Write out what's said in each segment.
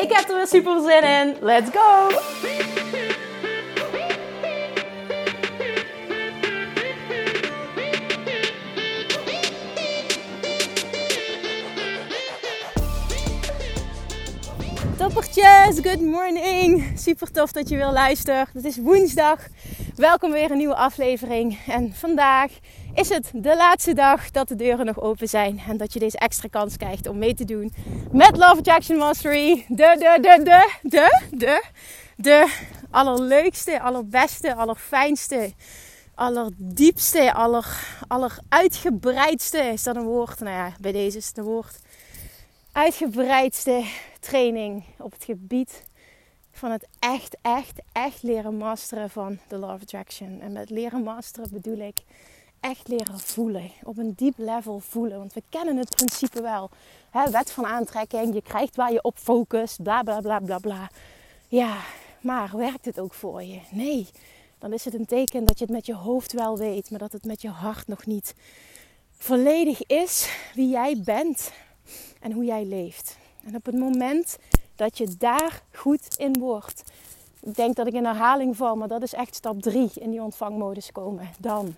Ik heb er weer super zin in. Let's go! Toppertjes, good morning. Super tof dat je weer luistert. Het is woensdag. Welkom weer een nieuwe aflevering. En vandaag is het de laatste dag dat de deuren nog open zijn. En dat je deze extra kans krijgt om mee te doen met Love Attraction Mastery. De, de, de, de, de, de, de allerleukste, allerbeste, allerfijnste, allerdiepste, aller, alleruitgebreidste. Is dat een woord? Nou ja, bij deze is het een woord. Uitgebreidste training op het gebied van het echt, echt, echt leren masteren van de of Attraction. En met leren masteren bedoel ik echt leren voelen. Op een diep level voelen. Want we kennen het principe wel. Wet van aantrekking. Je krijgt waar je op focust. Bla bla bla bla bla. Ja, maar werkt het ook voor je? Nee. Dan is het een teken dat je het met je hoofd wel weet. Maar dat het met je hart nog niet volledig is wie jij bent. En hoe jij leeft. En op het moment dat je daar goed in wordt. Ik denk dat ik in herhaling val, maar dat is echt stap 3 in die ontvangmodus komen. Dan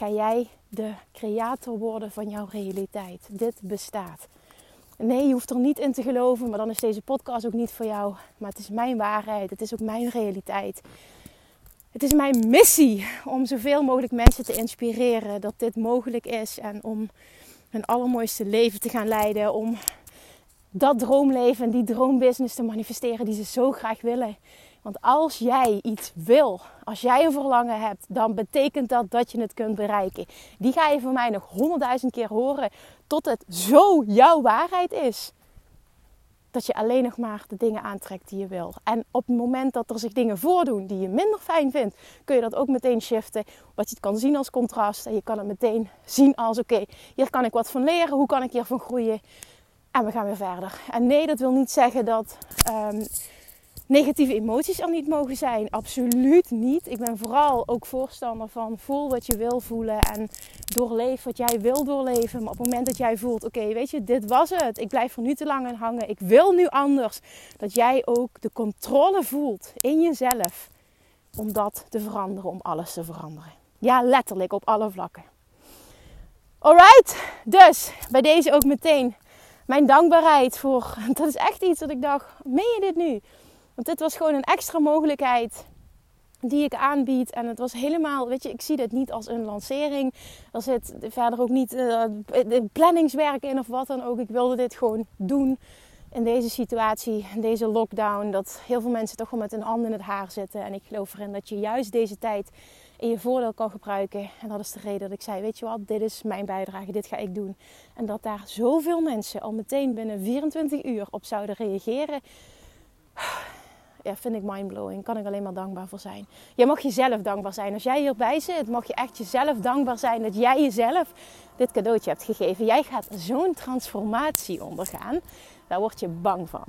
ga jij de creator worden van jouw realiteit. Dit bestaat. Nee, je hoeft er niet in te geloven, maar dan is deze podcast ook niet voor jou. Maar het is mijn waarheid, het is ook mijn realiteit. Het is mijn missie om zoveel mogelijk mensen te inspireren dat dit mogelijk is en om hun allermooiste leven te gaan leiden, om dat droomleven en die droombusiness te manifesteren die ze zo graag willen. Want als jij iets wil, als jij een verlangen hebt, dan betekent dat dat je het kunt bereiken. Die ga je van mij nog honderdduizend keer horen tot het zo jouw waarheid is. Dat je alleen nog maar de dingen aantrekt die je wil. En op het moment dat er zich dingen voordoen die je minder fijn vindt, kun je dat ook meteen shiften. Wat je het kan zien als contrast. En je kan het meteen zien als: oké, hier kan ik wat van leren. Hoe kan ik hiervan groeien? En we gaan weer verder. En nee, dat wil niet zeggen dat um, negatieve emoties er niet mogen zijn. Absoluut niet. Ik ben vooral ook voorstander van voel wat je wil voelen en doorleef wat jij wil doorleven. Maar op het moment dat jij voelt, oké, weet je, dit was het. Ik blijf er nu te lang aan hangen. Ik wil nu anders. Dat jij ook de controle voelt in jezelf om dat te veranderen, om alles te veranderen. Ja, letterlijk op alle vlakken. Alright, dus bij deze ook meteen mijn dankbaarheid voor. Dat is echt iets dat ik dacht: meen je dit nu? Want dit was gewoon een extra mogelijkheid die ik aanbied. En het was helemaal, weet je, ik zie dit niet als een lancering. Er zit verder ook niet uh, planningswerk in of wat dan ook. Ik wilde dit gewoon doen in deze situatie, in deze lockdown. Dat heel veel mensen toch wel met hun handen in het haar zitten. En ik geloof erin dat je juist deze tijd in je voordeel kan gebruiken. En dat is de reden dat ik zei: Weet je wat, dit is mijn bijdrage, dit ga ik doen. En dat daar zoveel mensen al meteen binnen 24 uur op zouden reageren. Ja, vind ik mindblowing. Kan ik alleen maar dankbaar voor zijn. Jij mag jezelf dankbaar zijn. Als jij hierbij zit, mag je echt jezelf dankbaar zijn dat jij jezelf dit cadeautje hebt gegeven. Jij gaat zo'n transformatie ondergaan. Daar word je bang van.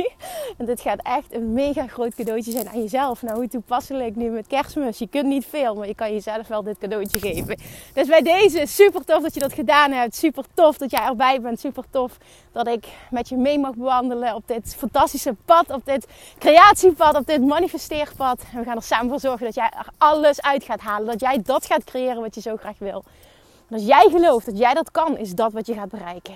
en dit gaat echt een mega groot cadeautje zijn aan jezelf. Nou, hoe toepasselijk nu met kerstmis. Je kunt niet veel, maar je kan jezelf wel dit cadeautje geven. Dus bij deze, super tof dat je dat gedaan hebt. Super tof dat jij erbij bent. Super tof dat ik met je mee mag bewandelen op dit fantastische pad. Op dit creatiepad, op dit manifesteerpad. En we gaan er samen voor zorgen dat jij er alles uit gaat halen. Dat jij dat gaat creëren wat je zo graag wil. Als jij gelooft dat jij dat kan, is dat wat je gaat bereiken.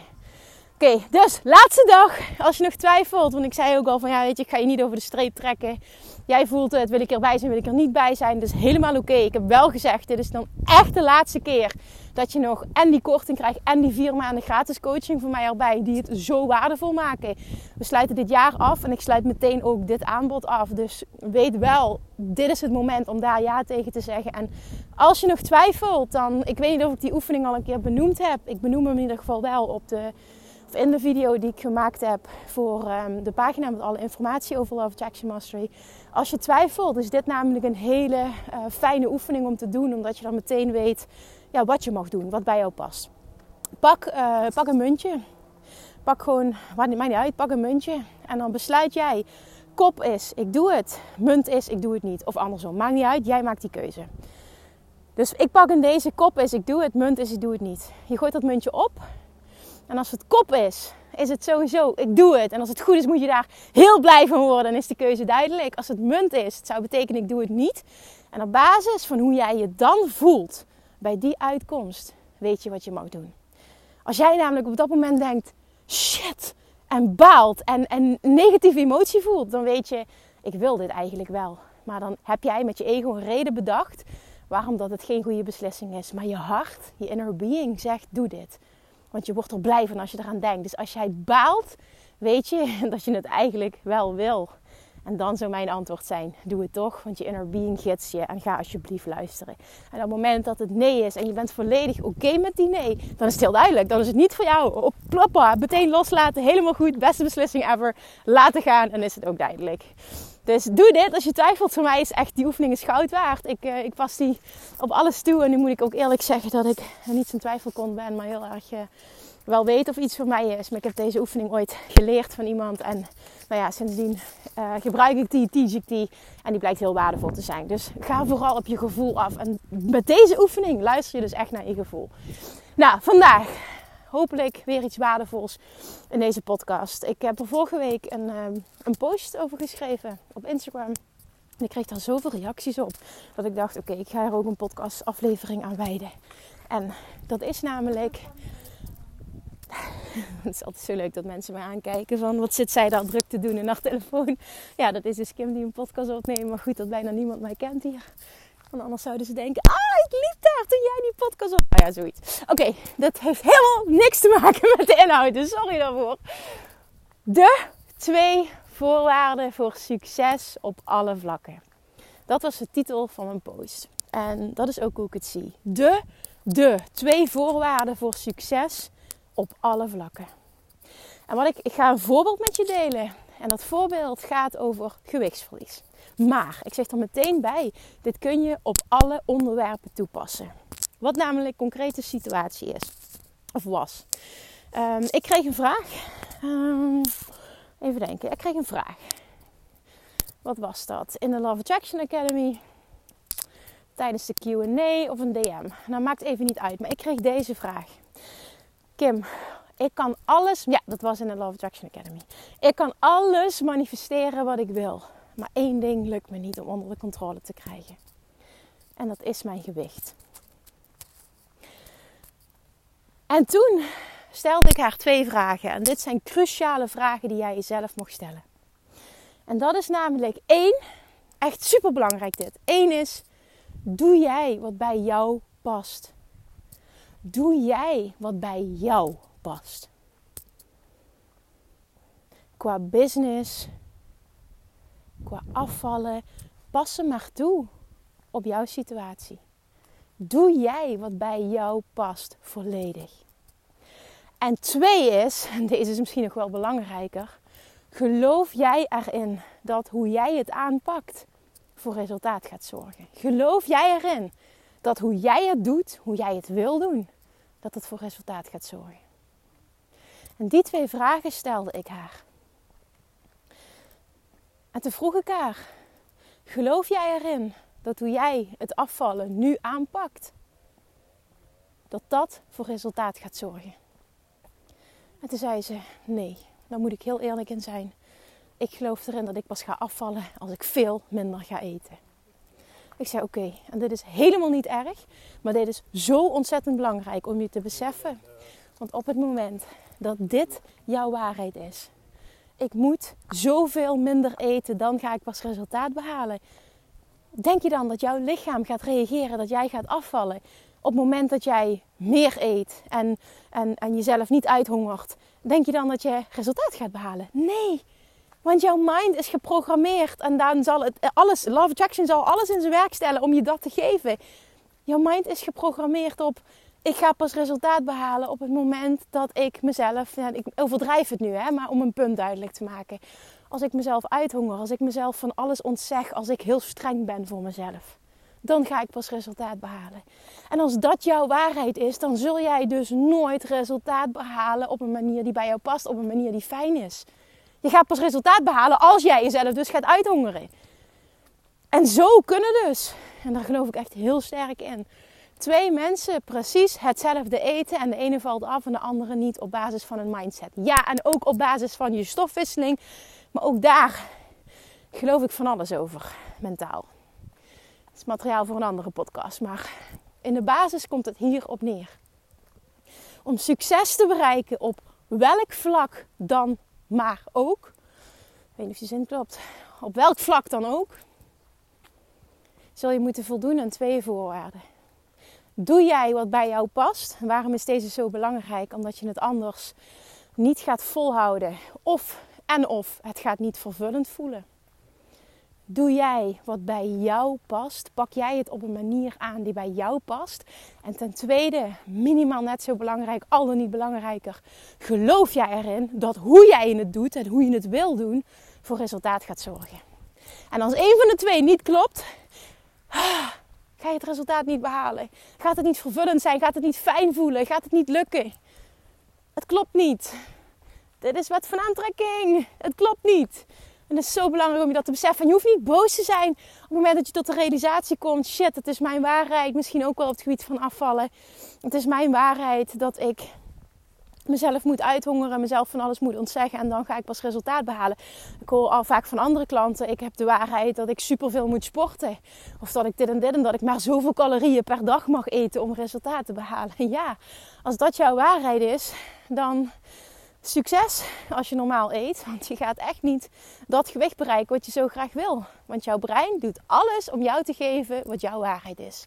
Oké, dus laatste dag. Als je nog twijfelt, want ik zei ook al van ja, weet je, ik ga je niet over de streep trekken. Jij voelt het, wil ik erbij zijn, wil ik er niet bij zijn. Dus helemaal oké. Ik heb wel gezegd, dit is dan echt de laatste keer dat je nog en die korting krijgt en die vier maanden gratis coaching voor mij erbij. Die het zo waardevol maken. We sluiten dit jaar af en ik sluit meteen ook dit aanbod af. Dus weet wel, dit is het moment om daar ja tegen te zeggen. En als je nog twijfelt, dan, ik weet niet of ik die oefening al een keer benoemd heb. Ik benoem hem in ieder geval wel op de in de video die ik gemaakt heb voor ehm, de pagina met alle informatie over Love Attraction Mastery. Als je twijfelt, is dit namelijk een hele uh, fijne oefening om te doen, omdat je dan meteen weet ja, wat je mag doen, wat bij jou past. Pak, uh, pak een muntje. Pak gewoon, maakt niet uit, pak een muntje. En dan besluit jij, kop is, ik doe het. Munt is, ik doe het niet. Of andersom, maakt niet uit, jij maakt die keuze. Dus ik pak in deze kop is, ik doe het. Munt is, ik doe het niet. Je gooit dat muntje op. En als het kop is, is het sowieso, ik doe het. En als het goed is, moet je daar heel blij van worden. Dan is de keuze duidelijk. Als het munt is, zou betekenen, ik doe het niet. En op basis van hoe jij je dan voelt bij die uitkomst, weet je wat je mag doen. Als jij namelijk op dat moment denkt, shit, en baalt en, en negatieve emotie voelt, dan weet je, ik wil dit eigenlijk wel. Maar dan heb jij met je ego een reden bedacht waarom dat het geen goede beslissing is. Maar je hart, je inner being zegt, doe dit. Want je wordt er blij van als je eraan denkt. Dus als jij baalt, weet je dat je het eigenlijk wel wil. En dan zou mijn antwoord zijn: doe het toch, want je inner being gids je en ga alsjeblieft luisteren. En op het moment dat het nee is en je bent volledig oké met die nee, dan is het heel duidelijk. Dan is het niet voor jou op ploppa, meteen loslaten, helemaal goed, beste beslissing ever, laten gaan en is het ook duidelijk. Dus doe dit als je twijfelt. Voor mij is echt die oefening goud waard. Ik, uh, ik pas die op alles toe en nu moet ik ook eerlijk zeggen dat ik niet zo'n twijfelkont ben, maar heel erg. Uh, wel weet of iets voor mij is. Maar ik heb deze oefening ooit geleerd van iemand. En nou ja, sindsdien uh, gebruik ik die, teach ik die. En die blijkt heel waardevol te zijn. Dus ga vooral op je gevoel af. En met deze oefening luister je dus echt naar je gevoel. Nou, vandaag hopelijk weer iets waardevols in deze podcast. Ik heb er vorige week een, um, een post over geschreven op Instagram. En ik kreeg daar zoveel reacties op. Dat ik dacht, oké, ik ga er ook een podcast aflevering aan wijden. En dat is namelijk het is altijd zo leuk dat mensen mij aankijken van wat zit zij daar druk te doen in haar telefoon. Ja, dat is dus Kim die een podcast opneemt. Maar goed dat bijna niemand mij kent hier. Want anders zouden ze denken, ah, ik liep daar toen jij die podcast op... Nou ja, zoiets. Oké, dat heeft helemaal niks te maken met de inhoud. Dus sorry daarvoor. De twee voorwaarden voor succes op alle vlakken. Dat was de titel van mijn post. En dat is ook hoe ik het zie. De, de twee voorwaarden voor succes op alle vlakken. En wat ik, ik ga een voorbeeld met je delen. En dat voorbeeld gaat over gewichtsverlies. Maar ik zeg er meteen bij: dit kun je op alle onderwerpen toepassen. Wat namelijk concrete situatie is of was. Um, ik kreeg een vraag. Um, even denken. Ik kreeg een vraag. Wat was dat? In de Love Attraction Academy. Tijdens de QA of een DM. Nou, maakt even niet uit. Maar ik kreeg deze vraag. Kim, ik kan alles. Ja, dat was in de Love Attraction Academy. Ik kan alles manifesteren wat ik wil. Maar één ding lukt me niet om onder de controle te krijgen. En dat is mijn gewicht. En toen stelde ik haar twee vragen. En dit zijn cruciale vragen die jij jezelf mag stellen. En dat is namelijk één, echt super belangrijk dit. Eén is, doe jij wat bij jou past? Doe jij wat bij jou past? Qua business, qua afvallen, pas ze maar toe op jouw situatie. Doe jij wat bij jou past volledig. En twee is, en deze is misschien nog wel belangrijker, geloof jij erin dat hoe jij het aanpakt voor resultaat gaat zorgen? Geloof jij erin dat hoe jij het doet, hoe jij het wil doen, dat het voor resultaat gaat zorgen. En die twee vragen stelde ik haar. En toen vroeg ik haar: geloof jij erin dat hoe jij het afvallen nu aanpakt, dat dat voor resultaat gaat zorgen? En toen zei ze: nee, daar moet ik heel eerlijk in zijn. Ik geloof erin dat ik pas ga afvallen als ik veel minder ga eten. Ik zei oké, en dit is helemaal niet erg, maar dit is zo ontzettend belangrijk om je te beseffen. Want op het moment dat dit jouw waarheid is, ik moet zoveel minder eten, dan ga ik pas resultaat behalen. Denk je dan dat jouw lichaam gaat reageren, dat jij gaat afvallen op het moment dat jij meer eet en, en, en jezelf niet uithongert? Denk je dan dat je resultaat gaat behalen? Nee, want jouw mind is geprogrammeerd en dan zal het alles, Love Attraction zal alles in zijn werk stellen om je dat te geven. Jouw mind is geprogrammeerd op ik ga pas resultaat behalen op het moment dat ik mezelf, ik overdrijf het nu, hè, maar om een punt duidelijk te maken. Als ik mezelf uithonger, als ik mezelf van alles ontzeg, als ik heel streng ben voor mezelf. Dan ga ik pas resultaat behalen. En als dat jouw waarheid is, dan zul jij dus nooit resultaat behalen op een manier die bij jou past, op een manier die fijn is. Je gaat pas resultaat behalen als jij jezelf dus gaat uithongeren. En zo kunnen dus, en daar geloof ik echt heel sterk in, twee mensen precies hetzelfde eten en de ene valt af en de andere niet op basis van een mindset. Ja, en ook op basis van je stofwisseling, maar ook daar geloof ik van alles over, mentaal. Dat is materiaal voor een andere podcast, maar in de basis komt het hier op neer. Om succes te bereiken op welk vlak dan maar ook. Ik weet niet of je zin klopt. Op welk vlak dan ook. Zul je moeten voldoen aan twee voorwaarden. Doe jij wat bij jou past? waarom is deze zo belangrijk? Omdat je het anders niet gaat volhouden. Of en of het gaat niet vervullend voelen. Doe jij wat bij jou past? Pak jij het op een manier aan die bij jou past? En ten tweede, minimaal net zo belangrijk, al dan niet belangrijker, geloof jij erin dat hoe jij het doet en hoe je het wil doen, voor resultaat gaat zorgen? En als een van de twee niet klopt, ga je het resultaat niet behalen. Gaat het niet vervullend zijn? Gaat het niet fijn voelen? Gaat het niet lukken? Het klopt niet. Dit is wat van aantrekking. Het klopt niet. En het is zo belangrijk om je dat te beseffen. En je hoeft niet boos te zijn op het moment dat je tot de realisatie komt: shit, het is mijn waarheid. Misschien ook wel op het gebied van afvallen. Het is mijn waarheid dat ik mezelf moet uithongeren, mezelf van alles moet ontzeggen en dan ga ik pas resultaat behalen. Ik hoor al vaak van andere klanten: ik heb de waarheid dat ik superveel moet sporten. Of dat ik dit en dit en dat ik maar zoveel calorieën per dag mag eten om resultaat te behalen. Ja, als dat jouw waarheid is, dan succes als je normaal eet. Want je gaat echt niet dat gewicht bereiken wat je zo graag wil. Want jouw brein doet alles om jou te geven wat jouw waarheid is.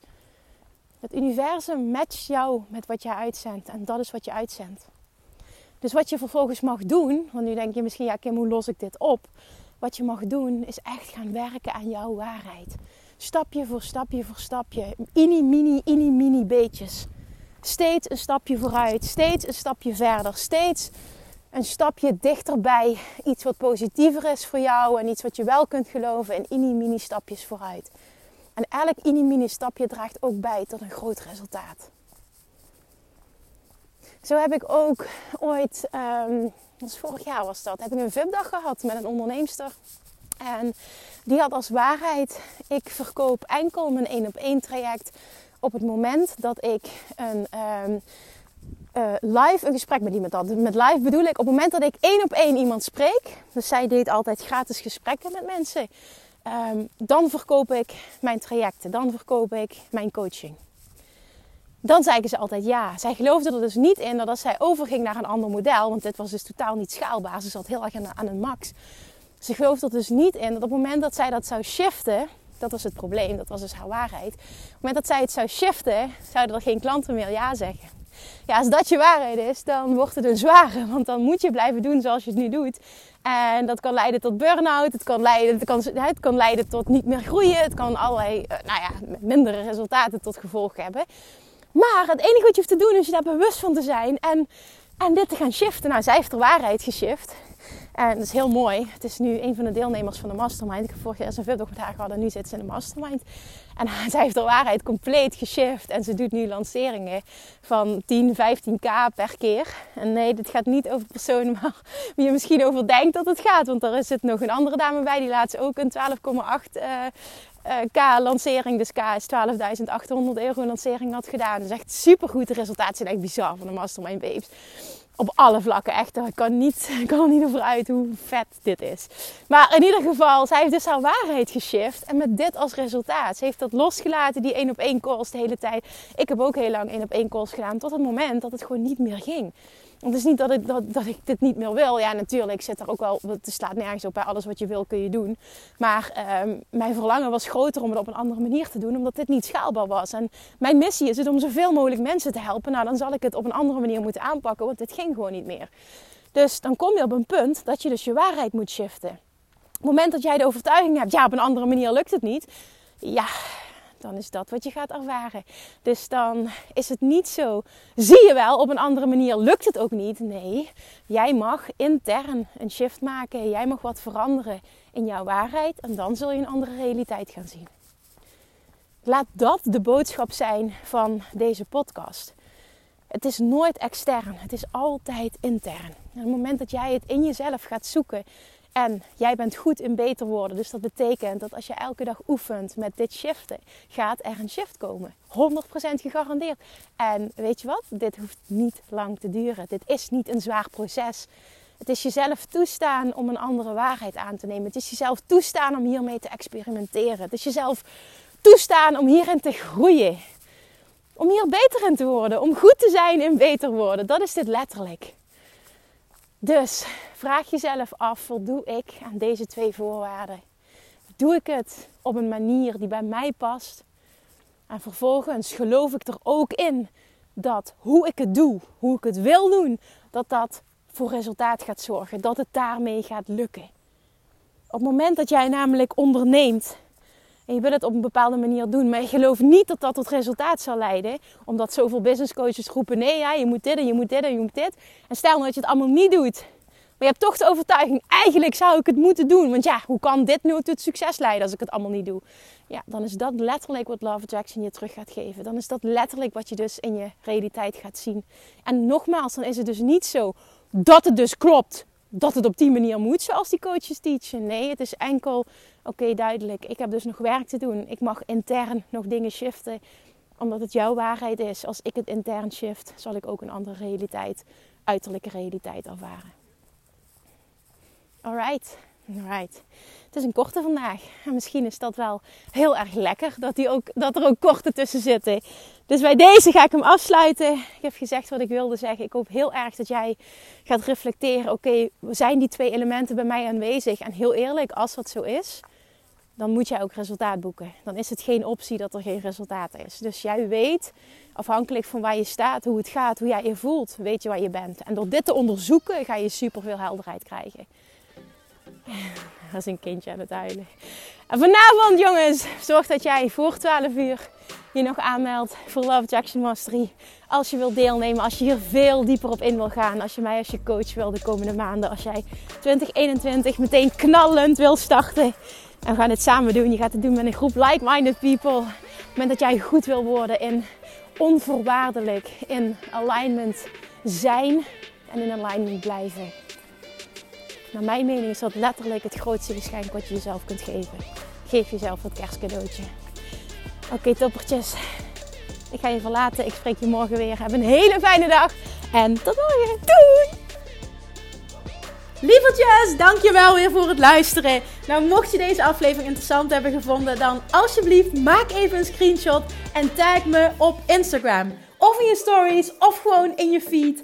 Het universum matcht jou met wat jij uitzendt. En dat is wat je uitzendt. Dus wat je vervolgens mag doen, want nu denk je misschien, ja Kim, hoe los ik dit op? Wat je mag doen is echt gaan werken aan jouw waarheid. Stapje voor stapje voor stapje. Ini, mini, ini, mini beetjes. Steeds een stapje vooruit. Steeds een stapje verder. Steeds een stapje dichterbij. Iets wat positiever is voor jou en iets wat je wel kunt geloven. En ini, mini stapjes vooruit. En elk ini, mini stapje draagt ook bij tot een groot resultaat. Zo heb ik ook ooit, um, was vorig jaar was dat, heb ik een VIP-dag gehad met een onderneemster. En die had als waarheid, ik verkoop enkel mijn één op één traject op het moment dat ik een um, uh, live een gesprek met iemand had. Met live bedoel ik op het moment dat ik één op één iemand spreek. Dus zij deed altijd gratis gesprekken met mensen. Um, dan verkoop ik mijn trajecten. Dan verkoop ik mijn coaching dan zeiden ze altijd ja. Zij geloofde er dus niet in dat als zij overging naar een ander model, want dit was dus totaal niet schaalbaar, ze zat heel erg aan, een max. Ze geloofde er dus niet in dat op het moment dat zij dat zou shiften, dat was het probleem, dat was dus haar waarheid. Op het moment dat zij het zou shiften, zouden er geen klanten meer ja zeggen. Ja, als dat je waarheid is, dan wordt het een zware. Want dan moet je blijven doen zoals je het nu doet. En dat kan leiden tot burn-out. Het kan leiden, het kan, het kan leiden tot niet meer groeien. Het kan allerlei, eh, nou ja, mindere resultaten tot gevolg hebben. Maar het enige wat je hoeft te doen is je daar bewust van te zijn en, en dit te gaan shiften. Nou, zij heeft de waarheid geshift. En dat is heel mooi. Het is nu een van de deelnemers van de mastermind. Ik heb vorig jaar een VIP met haar gehad en nu zit ze in de mastermind. En zij heeft de waarheid compleet geshift. En ze doet nu lanceringen van 10, 15k per keer. En nee, dit gaat niet over personen waar wie je misschien over denkt dat het gaat. Want er zit nog een andere dame bij. Die laatst ook een 12,8 uh, K-lancering, dus K is 12.800 euro lancering had gedaan. Dus echt super goed. De resultaten zijn echt bizar van de Mastermind Babes. Op alle vlakken, echt. Ik kan, niet, ik kan er niet over uit hoe vet dit is. Maar in ieder geval, zij heeft dus haar waarheid geshift. En met dit als resultaat. Ze heeft dat losgelaten, die één op één calls de hele tijd. Ik heb ook heel lang één op één calls gedaan. Tot het moment dat het gewoon niet meer ging. Het is niet dat ik, dat, dat ik dit niet meer wil. Ja, natuurlijk zit er ook wel. Het slaat nergens op bij alles wat je wil kun je doen. Maar ehm, mijn verlangen was groter om het op een andere manier te doen, omdat dit niet schaalbaar was. En mijn missie is het om zoveel mogelijk mensen te helpen. Nou, dan zal ik het op een andere manier moeten aanpakken, want dit ging gewoon niet meer. Dus dan kom je op een punt dat je dus je waarheid moet shiften. Op het moment dat jij de overtuiging hebt, ja, op een andere manier lukt het niet. Ja, dan is dat wat je gaat ervaren. Dus dan is het niet zo, zie je wel, op een andere manier lukt het ook niet. Nee, jij mag intern een shift maken. Jij mag wat veranderen in jouw waarheid en dan zul je een andere realiteit gaan zien. Laat dat de boodschap zijn van deze podcast. Het is nooit extern, het is altijd intern. op het moment dat jij het in jezelf gaat zoeken en jij bent goed in beter worden, dus dat betekent dat als je elke dag oefent met dit shiften, gaat er een shift komen. 100% gegarandeerd. En weet je wat? Dit hoeft niet lang te duren. Dit is niet een zwaar proces. Het is jezelf toestaan om een andere waarheid aan te nemen. Het is jezelf toestaan om hiermee te experimenteren. Het is jezelf toestaan om hierin te groeien. Om hier beter in te worden. Om goed te zijn in beter worden. Dat is dit letterlijk. Dus vraag jezelf af, voldoe ik aan deze twee voorwaarden? Doe ik het op een manier die bij mij past? En vervolgens geloof ik er ook in dat hoe ik het doe, hoe ik het wil doen, dat dat voor resultaat gaat zorgen. Dat het daarmee gaat lukken. Op het moment dat jij namelijk onderneemt en je wil het op een bepaalde manier doen, maar je gelooft niet dat dat tot resultaat zal leiden, omdat zoveel business coaches roepen: nee, je moet dit en je moet dit en je moet dit. En stel nou dat je het allemaal niet doet, maar je hebt toch de overtuiging: eigenlijk zou ik het moeten doen, want ja, hoe kan dit nu tot succes leiden als ik het allemaal niet doe? Ja, dan is dat letterlijk wat Love Attraction je terug gaat geven. Dan is dat letterlijk wat je dus in je realiteit gaat zien. En nogmaals, dan is het dus niet zo dat het dus klopt dat het op die manier moet, zoals die coaches teachen. Nee, het is enkel, oké, duidelijk. Ik heb dus nog werk te doen. Ik mag intern nog dingen shiften, omdat het jouw waarheid is. Als ik het intern shift, zal ik ook een andere realiteit, uiterlijke realiteit ervaren. Alright, alright. Het is een korte vandaag. En misschien is dat wel heel erg lekker dat, die ook, dat er ook korte tussen zitten. Dus bij deze ga ik hem afsluiten. Ik heb gezegd wat ik wilde zeggen. Ik hoop heel erg dat jij gaat reflecteren. Oké, zijn die twee elementen bij mij aanwezig? En heel eerlijk, als dat zo is, dan moet jij ook resultaat boeken. Dan is het geen optie dat er geen resultaat is. Dus jij weet, afhankelijk van waar je staat, hoe het gaat, hoe jij je voelt, weet je waar je bent. En door dit te onderzoeken ga je super veel helderheid krijgen. Is een kindje aan het. En vanavond, jongens, zorg dat jij voor 12 uur je nog aanmeldt voor Love Jackson Mastery. Als je wilt deelnemen, als je hier veel dieper op in wil gaan. Als je mij als je coach wil de komende maanden. Als jij 2021 meteen knallend wil starten. En we gaan het samen doen. Je gaat het doen met een groep like-minded people. Op het moment dat jij goed wil worden in onvoorwaardelijk in alignment zijn en in alignment blijven. Naar mijn mening is dat letterlijk het grootste geschenk wat je jezelf kunt geven. Geef jezelf dat kerstcadeautje. Oké, toppertjes. Ik ga je verlaten. Ik spreek je morgen weer. Heb een hele fijne dag. En tot morgen. Doei! Lievertjes, dankjewel weer voor het luisteren. Nou, mocht je deze aflevering interessant hebben gevonden, dan alsjeblieft maak even een screenshot en tag me op Instagram. Of in je stories, of gewoon in je feed.